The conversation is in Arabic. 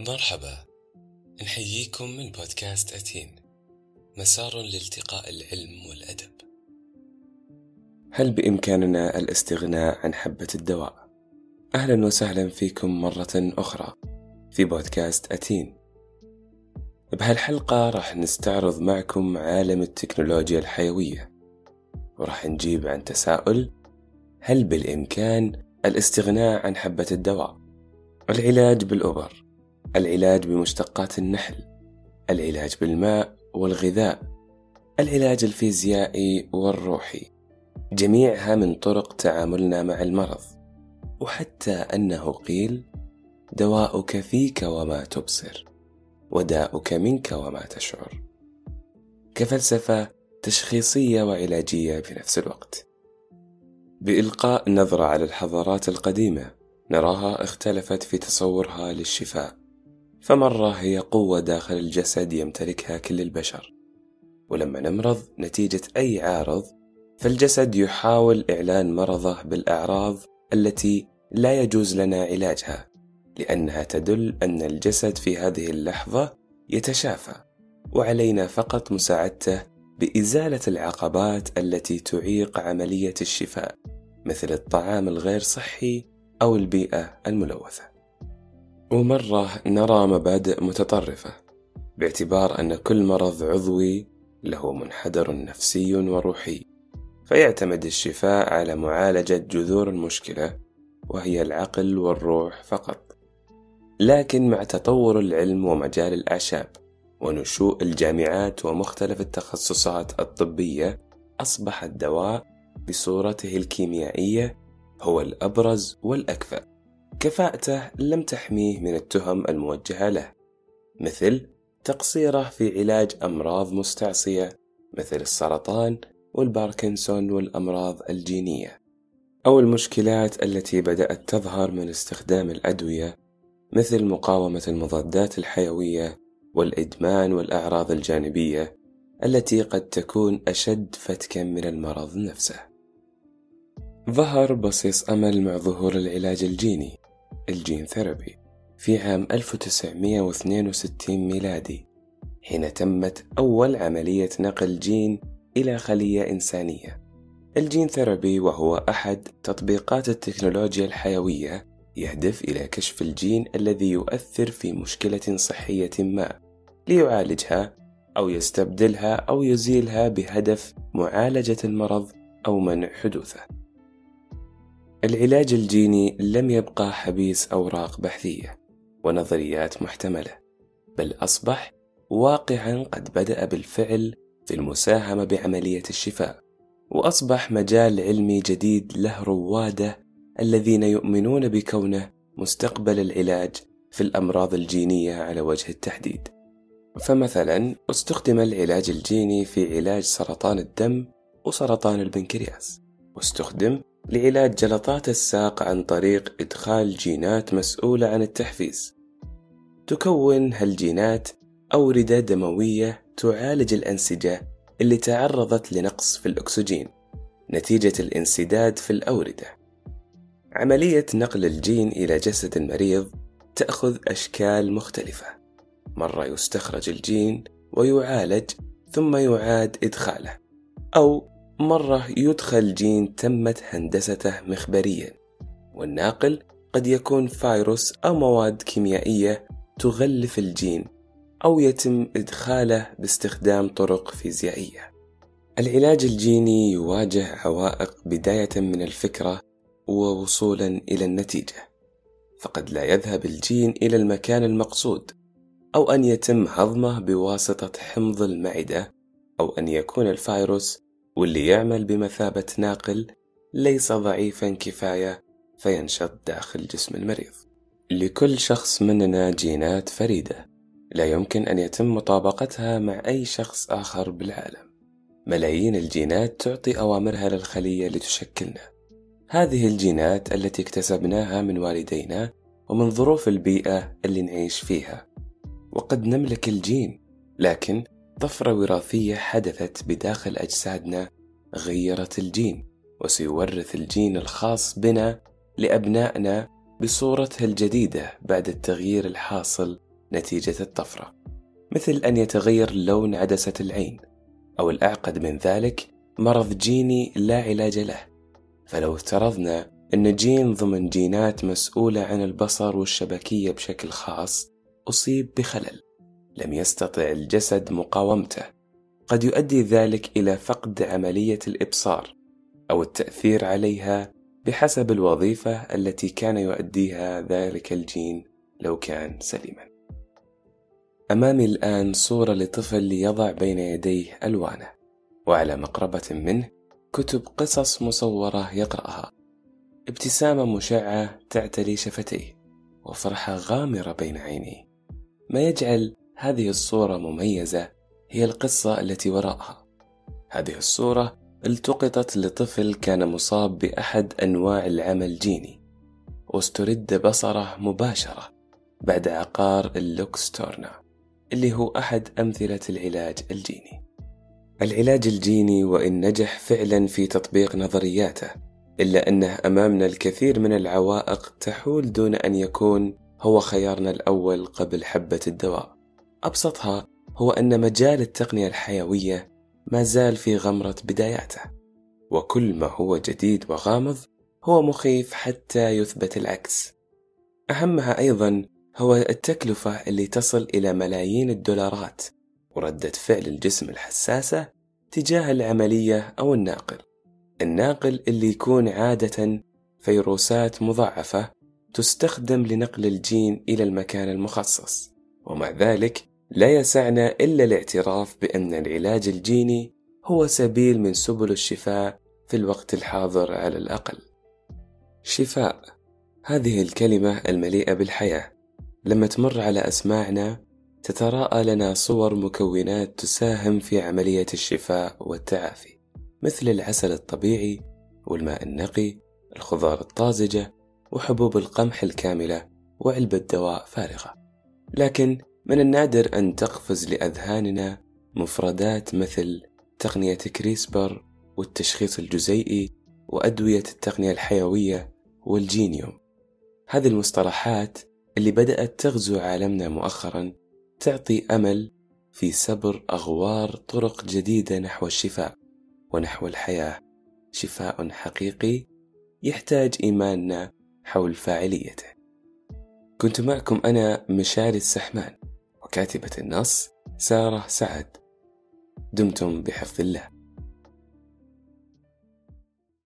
مرحبا. نحييكم من بودكاست أتين. مسار لالتقاء العلم والأدب. هل بإمكاننا الاستغناء عن حبة الدواء؟ أهلا وسهلا فيكم مرة أخرى في بودكاست أتين. بهالحلقة راح نستعرض معكم عالم التكنولوجيا الحيوية. وراح نجيب عن تساؤل هل بالإمكان الاستغناء عن حبة الدواء؟ العلاج بالأوبر. العلاج بمشتقات النحل العلاج بالماء والغذاء العلاج الفيزيائي والروحي. جميعها من طرق تعاملنا مع المرض. وحتى أنه قيل دواؤك فيك وما تبصر وداؤك منك وما تشعر. كفلسفة تشخيصية وعلاجية بنفس الوقت. بإلقاء نظرة على الحضارات القديمة نراها اختلفت في تصورها للشفاء. فمرة هي قوة داخل الجسد يمتلكها كل البشر. ولما نمرض نتيجة أي عارض فالجسد يحاول إعلان مرضه بالأعراض التي لا يجوز لنا علاجها لأنها تدل أن الجسد في هذه اللحظة يتشافى. وعلينا فقط مساعدته بإزالة العقبات التي تعيق عملية الشفاء مثل الطعام الغير صحي أو البيئة الملوثة. ومرة نرى مبادئ متطرفة باعتبار أن كل مرض عضوي له منحدر نفسي وروحي فيعتمد الشفاء على معالجة جذور المشكلة وهي العقل والروح فقط. لكن مع تطور العلم ومجال الأعشاب ونشوء الجامعات ومختلف التخصصات الطبية أصبح الدواء بصورته الكيميائية هو الأبرز والأكفأ. كفاءته لم تحميه من التهم الموجهة له مثل تقصيره في علاج أمراض مستعصية مثل السرطان والباركنسون والأمراض الجينية أو المشكلات التي بدأت تظهر من استخدام الأدوية مثل مقاومة المضادات الحيوية والإدمان والأعراض الجانبية التي قد تكون أشد فتكا من المرض نفسه. ظهر بصيص أمل مع ظهور العلاج الجيني ال gene therapy في عام 1962 ميلادي حين تمت أول عملية نقل جين إلى خلية إنسانية. ال gene therapy وهو أحد تطبيقات التكنولوجيا الحيوية يهدف إلى كشف الجين الذي يؤثر في مشكلة صحية ما ليعالجها أو يستبدلها أو يزيلها بهدف معالجة المرض أو منع حدوثه. العلاج الجيني لم يبقى حبيس أوراق بحثية ونظريات محتملة بل أصبح واقعا قد بدأ بالفعل في المساهمة بعملية الشفاء وأصبح مجال علمي جديد له روادة الذين يؤمنون بكونه مستقبل العلاج في الأمراض الجينية على وجه التحديد. فمثلا استخدم العلاج الجيني في علاج سرطان الدم وسرطان البنكرياس واستخدم لعلاج جلطات الساق عن طريق إدخال جينات مسؤولة عن التحفيز. تكون هالجينات أوردة دموية تعالج الأنسجة اللي تعرضت لنقص في الأكسجين نتيجة الانسداد في الأوردة. عملية نقل الجين إلى جسد المريض تأخذ أشكال مختلفة. مرة يستخرج الجين ويعالج ثم يعاد إدخاله، أو مرة يدخل جين تمت هندسته مخبريا. والناقل قد يكون فيروس أو مواد كيميائية تغلف الجين أو يتم إدخاله باستخدام طرق فيزيائية. العلاج الجيني يواجه عوائق بداية من الفكرة ووصولا إلى النتيجة. فقد لا يذهب الجين إلى المكان المقصود أو أن يتم هضمه بواسطة حمض المعدة أو أن يكون الفيروس واللي يعمل بمثابة ناقل ليس ضعيفا كفاية فينشط داخل جسم المريض. لكل شخص مننا جينات فريدة لا يمكن أن يتم مطابقتها مع أي شخص آخر بالعالم. ملايين الجينات تعطي أوامرها للخلية لتشكلنا. هذه الجينات التي اكتسبناها من والدينا ومن ظروف البيئة اللي نعيش فيها. وقد نملك الجين لكن طفرة وراثية حدثت بداخل أجسادنا غيرت الجين وسيورث الجين الخاص بنا لأبنائنا بصورته الجديدة بعد التغيير الحاصل نتيجة الطفرة. مثل أن يتغير لون عدسة العين أو الأعقد من ذلك مرض جيني لا علاج له. فلو افترضنا أن جين ضمن جينات مسؤولة عن البصر والشبكية بشكل خاص أصيب بخلل. لم يستطع الجسد مقاومته قد يؤدي ذلك إلى فقد عملية الإبصار أو التأثير عليها بحسب الوظيفة التي كان يؤديها ذلك الجين لو كان سليما. أمامي الآن صورة لطفل يضع بين يديه ألوانه، وعلى مقربة منه كتب قصص مصورة يقرأها. ابتسامة مشعة تعتلي شفتيه، وفرحة غامرة بين عينيه. ما يجعل هذه الصورة مميزة هي القصة التي وراءها. هذه الصورة التقطت لطفل كان مصاب بأحد أنواع العمى الجيني. واسترد بصرة مباشرة بعد عقار اللوكستورنا اللي هو أحد أمثلة العلاج الجيني. العلاج الجيني وإن نجح فعلا في تطبيق نظرياته إلا أنه أمامنا الكثير من العوائق تحول دون أن يكون هو خيارنا الأول قبل حبة الدواء. أبسطها هو أن مجال التقنية الحيوية ما زال في غمرة بداياته وكل ما هو جديد وغامض هو مخيف حتى يثبت العكس. أهمها أيضا هو التكلفة اللي تصل إلى ملايين الدولارات وردة فعل الجسم الحساسة تجاه العملية أو الناقل. الناقل اللي يكون عادة فيروسات مضاعفة تستخدم لنقل الجين إلى المكان المخصص ومع ذلك لا يسعنا إلا الاعتراف بأن العلاج الجيني هو سبيل من سبل الشفاء في الوقت الحاضر على الأقل. شفاء هذه الكلمة المليئة بالحياة لما تمر على أسماعنا تتراءى لنا صور مكونات تساهم في عملية الشفاء والتعافي مثل العسل الطبيعي والماء النقي الخضار الطازجة وحبوب القمح الكاملة وعلبة دواء فارغة لكن من النادر أن تقفز لأذهاننا مفردات مثل تقنية كريسبر والتشخيص الجزيئي وأدوية التقنية الحيوية والجينيوم. هذه المصطلحات اللي بدأت تغزو عالمنا مؤخرا تعطي أمل في سبر أغوار طرق جديدة نحو الشفاء ونحو الحياة. شفاء حقيقي يحتاج إيماننا حول فاعليته. كنت معكم أنا مشاري السحمان. وكاتبة النص سارة سعد. دمتم بحفظ الله.